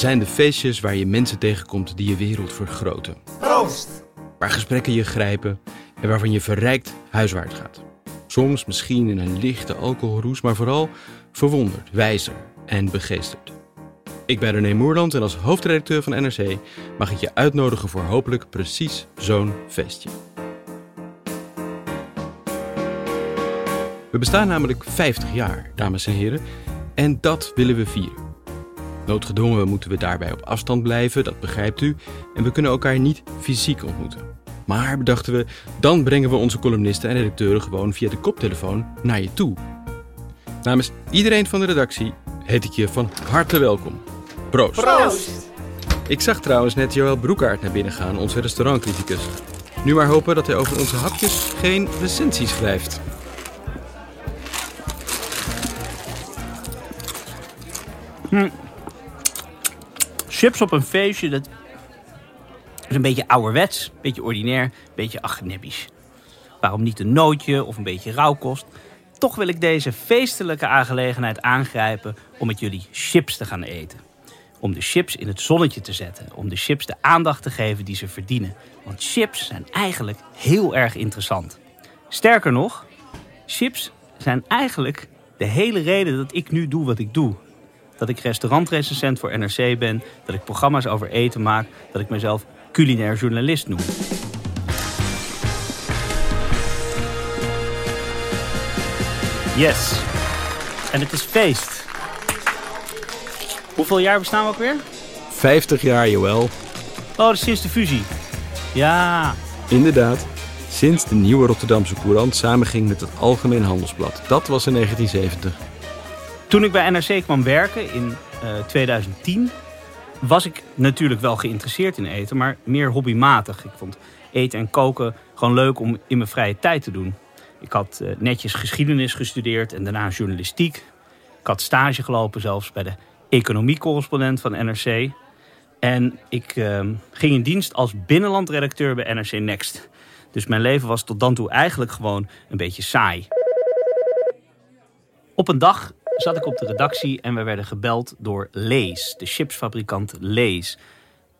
zijn de feestjes waar je mensen tegenkomt die je wereld vergroten. Waar gesprekken je grijpen en waarvan je verrijkt huiswaarts gaat. Soms misschien in een lichte alcoholroes, maar vooral verwonderd, wijzer en begeesterd. Ik ben René Moerland en als hoofdredacteur van NRC mag ik je uitnodigen voor hopelijk precies zo'n feestje. We bestaan namelijk 50 jaar, dames en heren, en dat willen we vieren. Noodgedwongen moeten we daarbij op afstand blijven, dat begrijpt u, en we kunnen elkaar niet fysiek ontmoeten. Maar bedachten we, dan brengen we onze columnisten en redacteuren gewoon via de koptelefoon naar je toe. Namens iedereen van de redactie heet ik je van harte welkom. Proost! Ik zag trouwens net Joël Broekaert naar binnen gaan, onze restaurantcriticus. Nu maar hopen dat hij over onze hapjes geen recensie schrijft. Chips op een feestje, dat is een beetje ouderwets, een beetje ordinair, een beetje agnebisch. Waarom niet een nootje of een beetje rauwkost? Toch wil ik deze feestelijke aangelegenheid aangrijpen om met jullie chips te gaan eten. Om de chips in het zonnetje te zetten. Om de chips de aandacht te geven die ze verdienen. Want chips zijn eigenlijk heel erg interessant. Sterker nog, chips zijn eigenlijk de hele reden dat ik nu doe wat ik doe dat ik restaurantrecensent voor NRC ben, dat ik programma's over eten maak, dat ik mezelf culinair journalist noem. Yes. En het is feest. Hoeveel jaar bestaan we ook weer? 50 jaar, Joël. Oh, dat is sinds de fusie. Ja, Inderdaad. Sinds de nieuwe Rotterdamse Courant samenging met het Algemeen Handelsblad. Dat was in 1970. Toen ik bij NRC kwam werken in eh, 2010, was ik natuurlijk wel geïnteresseerd in eten, maar meer hobbymatig. Ik vond eten en koken gewoon leuk om in mijn vrije tijd te doen. Ik had eh, netjes geschiedenis gestudeerd en daarna journalistiek. Ik had stage gelopen zelfs bij de economiecorrespondent van NRC. En ik eh, ging in dienst als binnenlandredacteur bij NRC Next. Dus mijn leven was tot dan toe eigenlijk gewoon een beetje saai. Op een dag zat ik op de redactie en we werden gebeld door Lees, de chipsfabrikant Lees.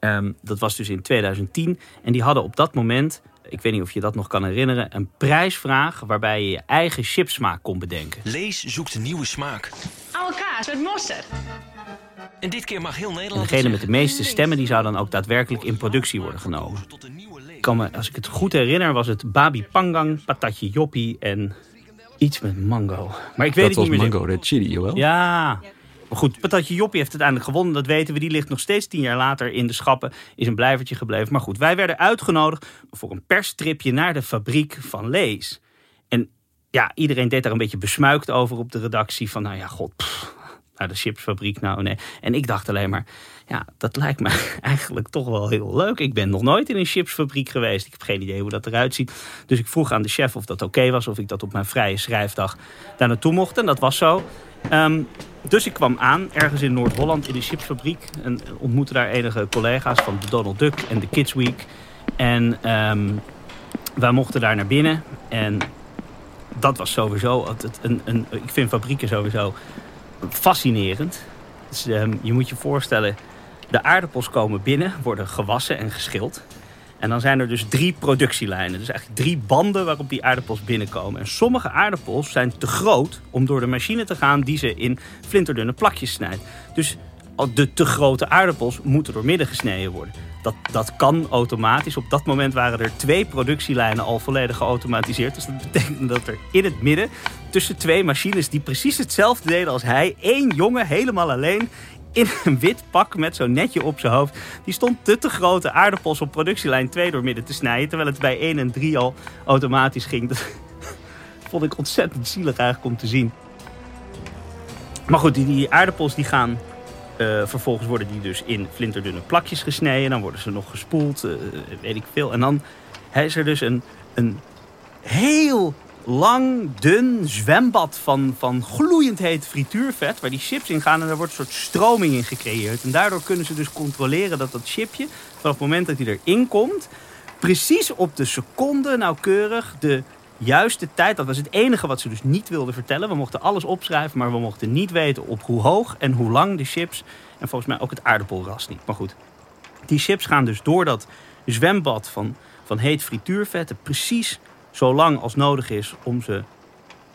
Ehm, dat was dus in 2010 en die hadden op dat moment, ik weet niet of je dat nog kan herinneren, een prijsvraag waarbij je je eigen chipsmaak kon bedenken. Lees zoekt een nieuwe smaak. Oude kaas met mosterd. En dit keer mag heel En Nederland degene het met de meeste stemmen die zou dan ook daadwerkelijk in productie worden genomen. Ik kan me, als ik het goed herinner, was het babi pangang, patatje joppie en iets met mango. Maar ik weet Dat het was niet meer. Mango Red Chili, Joël. Ja. Maar goed, Patatje Joppie heeft uiteindelijk gewonnen. Dat weten we. Die ligt nog steeds tien jaar later in de schappen. Is een blijvertje gebleven. Maar goed, wij werden uitgenodigd voor een perstripje naar de fabriek van Lees. En ja, iedereen deed daar een beetje besmuikt over op de redactie. Van nou ja, god, pff, naar de chipsfabriek, nou nee. En ik dacht alleen maar, ja, dat lijkt me eigenlijk toch wel heel leuk. Ik ben nog nooit in een chipsfabriek geweest. Ik heb geen idee hoe dat eruit ziet. Dus ik vroeg aan de chef of dat oké was. Of ik dat op mijn vrije schrijfdag daar naartoe mocht. En dat was zo. Ehm, dus ik kwam aan, ergens in Noord-Holland, in de chipsfabriek. En ontmoette daar enige collega's van Donald Duck en de Kids Week. En ehm, wij mochten daar naar binnen. En dat was sowieso... een, een, ik vind fabrieken sowieso fascinerend. Dus, ehm, je moet je voorstellen, de aardappels komen binnen, worden gewassen en geschild. En dan zijn er dus drie productielijnen. Dus eigenlijk drie banden waarop die aardappels binnenkomen. En sommige aardappels zijn te groot om door de machine te gaan die ze in flinterdunne plakjes snijdt. Dus de te grote aardappels moeten door midden gesneden worden. Dat, dat kan automatisch. Op dat moment waren er twee productielijnen al volledig geautomatiseerd. Dus dat betekent dat er in het midden, tussen twee machines die precies hetzelfde deden als hij, één jongen helemaal alleen in een wit pak met zo'n netje op zijn hoofd. Die stond te te grote aardappels op productielijn 2 door midden te snijden. Terwijl het bij 1 en 3 al automatisch ging. Dat vond ik ontzettend zielig eigenlijk om te zien. Maar goed, die, die aardappels die gaan Eh, vervolgens worden die dus in flinterdunne plakjes gesneden. Dan worden ze nog gespoeld, eh, weet ik veel. En dan is er dus een, een heel lang, dun zwembad van, van gloeiend heet frituurvet... waar die chips in gaan en daar wordt een soort stroming in gecreëerd. En daardoor kunnen ze dus controleren dat dat chipje... vanaf het moment dat hij erin komt... precies op de seconde nauwkeurig de juiste tijd... dat was het enige wat ze dus niet wilden vertellen. We mochten alles opschrijven, maar we mochten niet weten op hoe hoog en hoe lang de chips... en volgens mij ook het aardappelras niet. Maar goed, die chips gaan dus door dat zwembad van, van heet frituurvetten... precies zo lang als nodig is om ze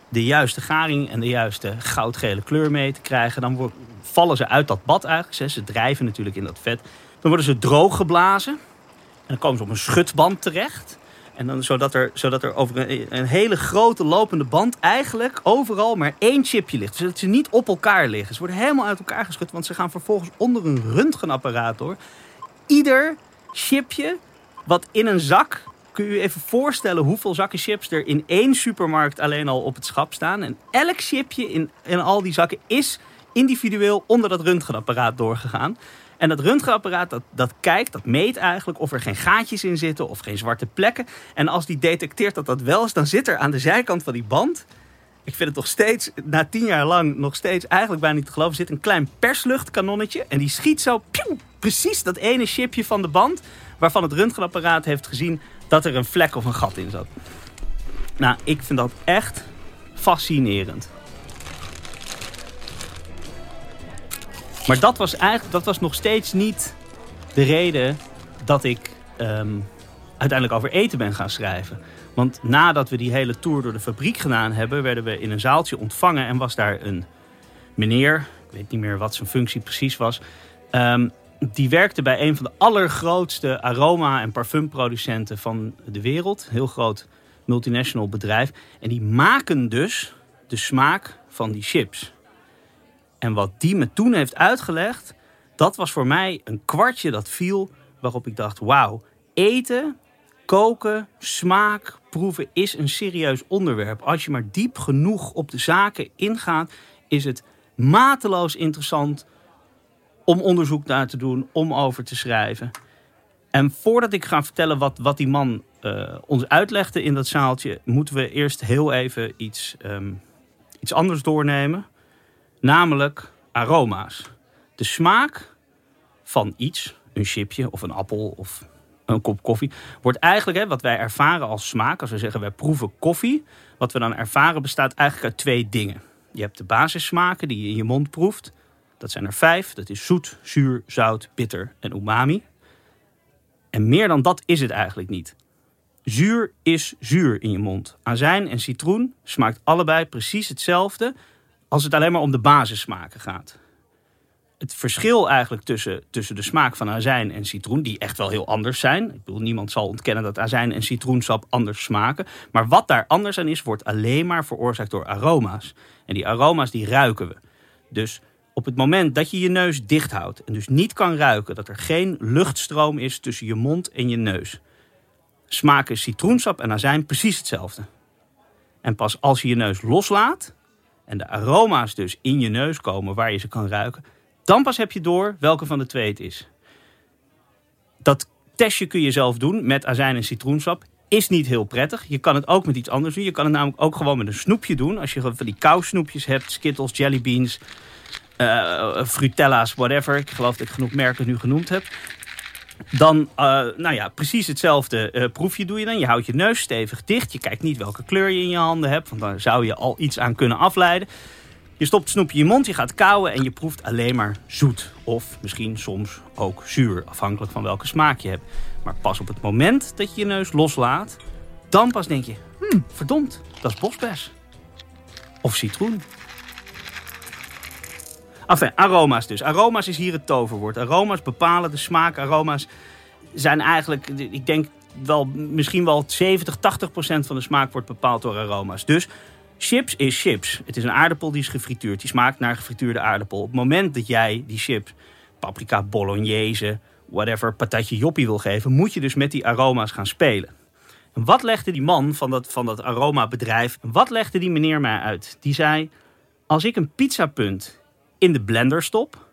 de juiste garing en de juiste goudgele kleur mee te krijgen. Dan vallen ze uit dat bad eigenlijk. Ze drijven natuurlijk in dat vet. Dan worden ze droog geblazen. En dan komen ze op een schutband terecht. En dan, zodat, er, zodat er over een, een hele grote lopende band eigenlijk overal maar één chipje ligt. Zodat ze niet op elkaar liggen. Ze worden helemaal uit elkaar geschud. Want ze gaan vervolgens onder een röntgenapparaat door. Ieder chipje wat in een zak. Kun je je even voorstellen hoeveel zakken chips er in één supermarkt alleen al op het schap staan. En elk chipje in, in al die zakken is individueel onder dat röntgenapparaat doorgegaan. En dat röntgenapparaat dat, dat kijkt, dat meet eigenlijk of er geen gaatjes in zitten of geen zwarte plekken. En als die detecteert dat dat wel is, dan zit er aan de zijkant van die band ik vind het nog steeds, na tien jaar lang, nog steeds eigenlijk bijna niet te geloven. zit een klein persluchtkanonnetje. En die schiet zo pieuw, precies dat ene chipje van de band. Waarvan het röntgenapparaat heeft gezien dat er een vlek of een gat in zat. Nou, ik vind dat echt fascinerend. Maar dat was eigenlijk, dat was nog steeds niet de reden dat ik ehm, uiteindelijk over eten ben gaan schrijven. Want nadat we die hele tour door de fabriek gedaan hebben, werden we in een zaaltje ontvangen en was daar een meneer, ik weet niet meer wat zijn functie precies was, ehm, die werkte bij een van de allergrootste aroma- en parfumproducenten van de wereld. Heel groot multinational bedrijf. En die maken dus de smaak van die chips. En wat die me toen heeft uitgelegd, dat was voor mij een kwartje dat viel waarop ik dacht, wauw, eten koken, smaak, proeven is een serieus onderwerp. Als je maar diep genoeg op de zaken ingaat, is het mateloos interessant om onderzoek naar te doen, om over te schrijven. En voordat ik ga vertellen wat, wat die man eh, ons uitlegde in dat zaaltje, moeten we eerst heel even iets, ehm, iets anders doornemen. Namelijk aroma's. De smaak van iets, een chipje of een appel of een kop koffie, wordt eigenlijk, hè, wat wij ervaren als smaak, als we zeggen wij proeven koffie, wat we dan ervaren bestaat eigenlijk uit twee dingen. Je hebt de basissmaken die je in je mond proeft. Dat zijn er vijf. Dat is zoet, zuur, zout, bitter en umami. En meer dan dat is het eigenlijk niet. Zuur is zuur in je mond. Azijn en citroen smaakt allebei precies hetzelfde als het alleen maar om de basissmaken gaat het verschil eigenlijk tussen, tussen de smaak van azijn en citroen, die echt wel heel anders zijn. Ik bedoel, niemand zal ontkennen dat azijn en citroensap anders smaken. Maar wat daar anders aan is, wordt alleen maar veroorzaakt door aroma's. En die aroma's die ruiken we. Dus op het moment dat je je neus dicht houdt en dus niet kan ruiken, dat er geen luchtstroom is tussen je mond en je neus, smaken citroensap en azijn precies hetzelfde. En pas als je je neus loslaat en de aroma's dus in je neus komen waar je ze kan ruiken, dan pas heb je door welke van de twee het is. Dat testje kun je zelf doen met azijn en citroensap. Is niet heel prettig. Je kan het ook met iets anders doen. Je kan het namelijk ook gewoon met een snoepje doen. Als je van die kousnoepjes hebt, Skittles, Jellybeans, uh, Frutella's, whatever. Ik geloof dat ik genoeg merken nu genoemd heb. Dan, uh, nou ja, precies hetzelfde proefje doe je dan. Je houdt je neus stevig dicht. Je kijkt niet welke kleur je in je handen hebt. Want daar zou je al iets aan kunnen afleiden. Je stopt het snoepje in je mond, je gaat kauwen en je proeft alleen maar zoet. Of misschien soms ook zuur, afhankelijk van welke smaak je hebt. Maar pas op het moment dat je je neus loslaat, dan pas denk je... Hmm, verdomd, dat is bosbes. Of citroen. Enfin, aroma's dus. Aroma's is hier het toverwoord. Aroma's bepalen de smaak. Aroma's zijn eigenlijk, ik denk wel, misschien wel 70, 80 procent van de smaak wordt bepaald door aroma's. Dus Chips is chips. Het is een aardappel die is gefrituurd. Die smaakt naar gefrituurde aardappel. Op het moment dat jij die chips, paprika bolognese, whatever, patatje joppie wil geven, moet je dus met die aroma's gaan spelen. En wat legde die man van dat, van dat aromabedrijf, wat legde die meneer mij uit? Die zei, als ik een pizzapunt in de blender stop,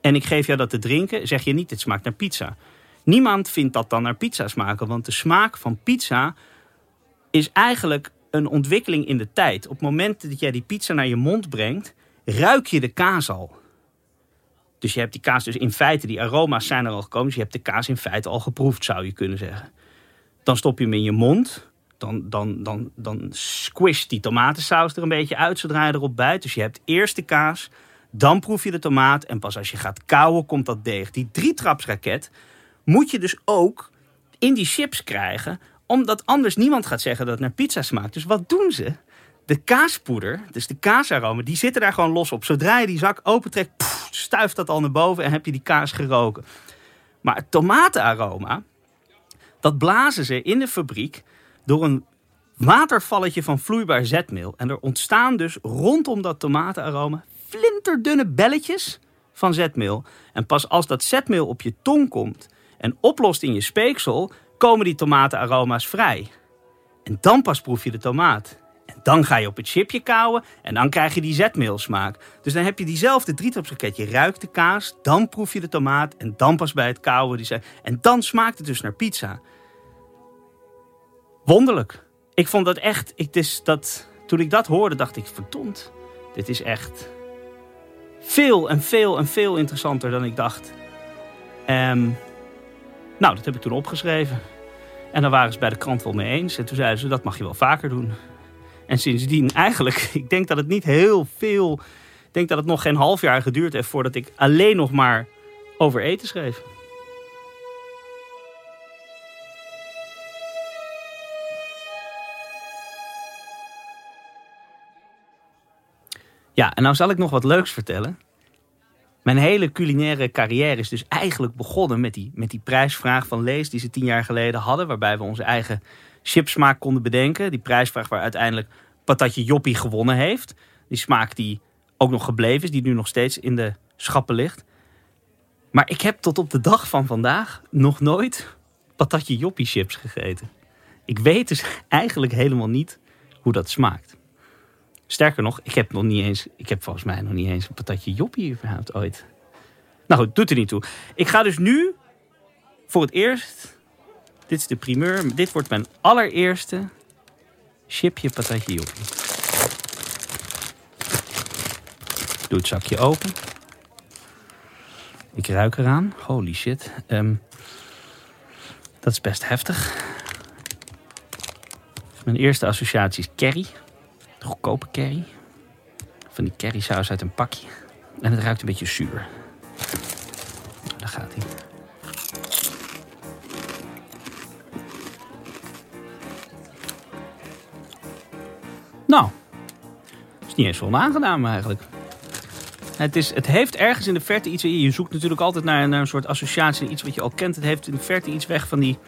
en ik geef jou dat te drinken, zeg je niet, het smaakt naar pizza. Niemand vindt dat dan naar pizza smaken, want de smaak van pizza is eigenlijk een ontwikkeling in de tijd. Op het moment dat jij die pizza naar je mond brengt, ruik je de kaas al. Dus je hebt die kaas, dus in feite, die aroma's zijn er al gekomen. Dus je hebt de kaas in feite al geproefd, zou je kunnen zeggen. Dan stop je hem in je mond. Dan, dan, dan, dan squisht die tomatensaus er een beetje uit zodra je erop bijt. Dus je hebt eerst de kaas, dan proef je de tomaat. En pas als je gaat kauwen, komt dat deeg. Die drietrapsraket moet je dus ook in die chips krijgen. Omdat anders niemand gaat zeggen dat het naar pizza smaakt. Dus wat doen ze? De kaaspoeder, dus de kaasaromen, die zitten daar gewoon los op. Zodra je die zak opentrekt, stuift dat al naar boven en heb je die kaas geroken. Maar het tomatenaroma, dat blazen ze in de fabriek door een watervalletje van vloeibaar zetmeel. En er ontstaan dus rondom dat tomatenaroma flinterdunne belletjes van zetmeel. En pas als dat zetmeel op je tong komt en oplost in je speeksel, komen die tomatenaroma's vrij. En dan pas proef je de tomaat. En dan ga je op het chipje kauwen en dan krijg je die zetmeelsmaak. Dus dan heb je diezelfde drietrapsraket. Je ruikt de kaas, dan proef je de tomaat en dan pas bij het kauwen. Die en dan smaakt het dus naar pizza. Wonderlijk. Ik vond dat echt. Ik, dus dat, toen ik dat hoorde, dacht ik: verdomd, dit is echt veel en veel en veel interessanter dan ik dacht. Ehm, nou, dat heb ik toen opgeschreven. En daar waren ze bij de krant wel mee eens. En toen zeiden ze: dat mag je wel vaker doen. En sindsdien eigenlijk, ik denk dat het niet heel veel. Ik denk dat het nog geen half jaar geduurd heeft voordat ik alleen nog maar over eten schreef. Ja, en nou zal ik nog wat leuks vertellen. Mijn hele culinaire carrière is dus eigenlijk begonnen met die, met die prijsvraag van Lees die ze tien jaar geleden hadden. Waarbij we onze eigen chipsmaak konden bedenken. Die prijsvraag waar uiteindelijk Patatje Joppie gewonnen heeft. Die smaak die ook nog gebleven is, die nu nog steeds in de schappen ligt. Maar ik heb tot op de dag van vandaag nog nooit Patatje Joppie chips gegeten. Ik weet dus eigenlijk helemaal niet hoe dat smaakt. Sterker nog, ik heb nog niet eens, ik heb volgens mij nog niet eens een patatje joppie überhaupt ooit. Nou goed, doet er niet toe. Ik ga dus nu voor het eerst, dit is de primeur, dit wordt mijn allereerste chipje patatje joppie. Doe het zakje open. Ik ruik eraan. Holy shit. Ehm, dat is best heftig. Mijn eerste associatie is curry. De goedkope curry. Van die currysaus uit een pakje. En het ruikt een beetje zuur. Daar gaat hij. Nou, is niet eens zo onaangenaam eigenlijk. Het, is, het heeft ergens in de verte iets... Je zoekt natuurlijk altijd naar, naar een soort associatie, iets wat je al kent. Het heeft in de verte iets weg van die...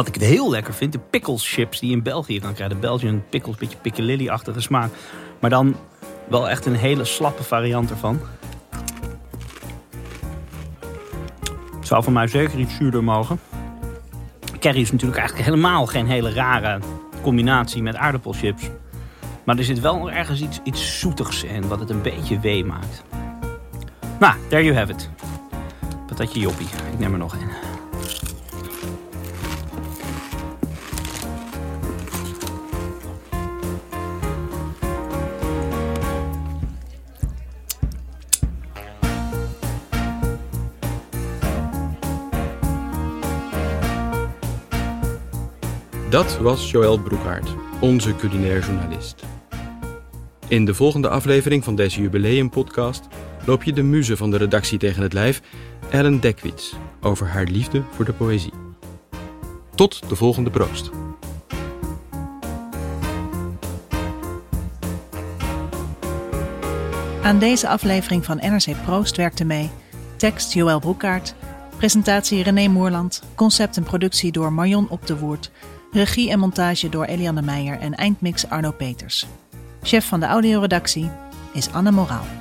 Wat ik heel lekker vind, de pickles chips die je in België kan krijgen. Belgian pickles, beetje piccalilli-achtige smaak. Maar dan wel echt een hele slappe variant ervan. Zou voor mij zeker iets zuurder mogen. Curry is natuurlijk eigenlijk helemaal geen hele rare combinatie met aardappelchips. Maar er zit wel ergens iets, iets zoetigs in, wat het een beetje wee maakt. Nou, there you have it. Patatje joppie. Ik neem er nog een. Dat was Joël Broekhaart, onze culinair journalist. In de volgende aflevering van deze jubileumpodcast loop je de muze van de redactie tegen het lijf, Ellen Dekwits, over haar liefde voor de poëzie. Tot de volgende proost. Aan deze aflevering van NRC Proost werkte mee tekst Joël Broekaert, presentatie René Moerland, concept en productie door Marion Op de Woerd, regie en montage door Eliane Meijer en eindmix Arno Peters. Chef van de audioredactie is Anne Moraal.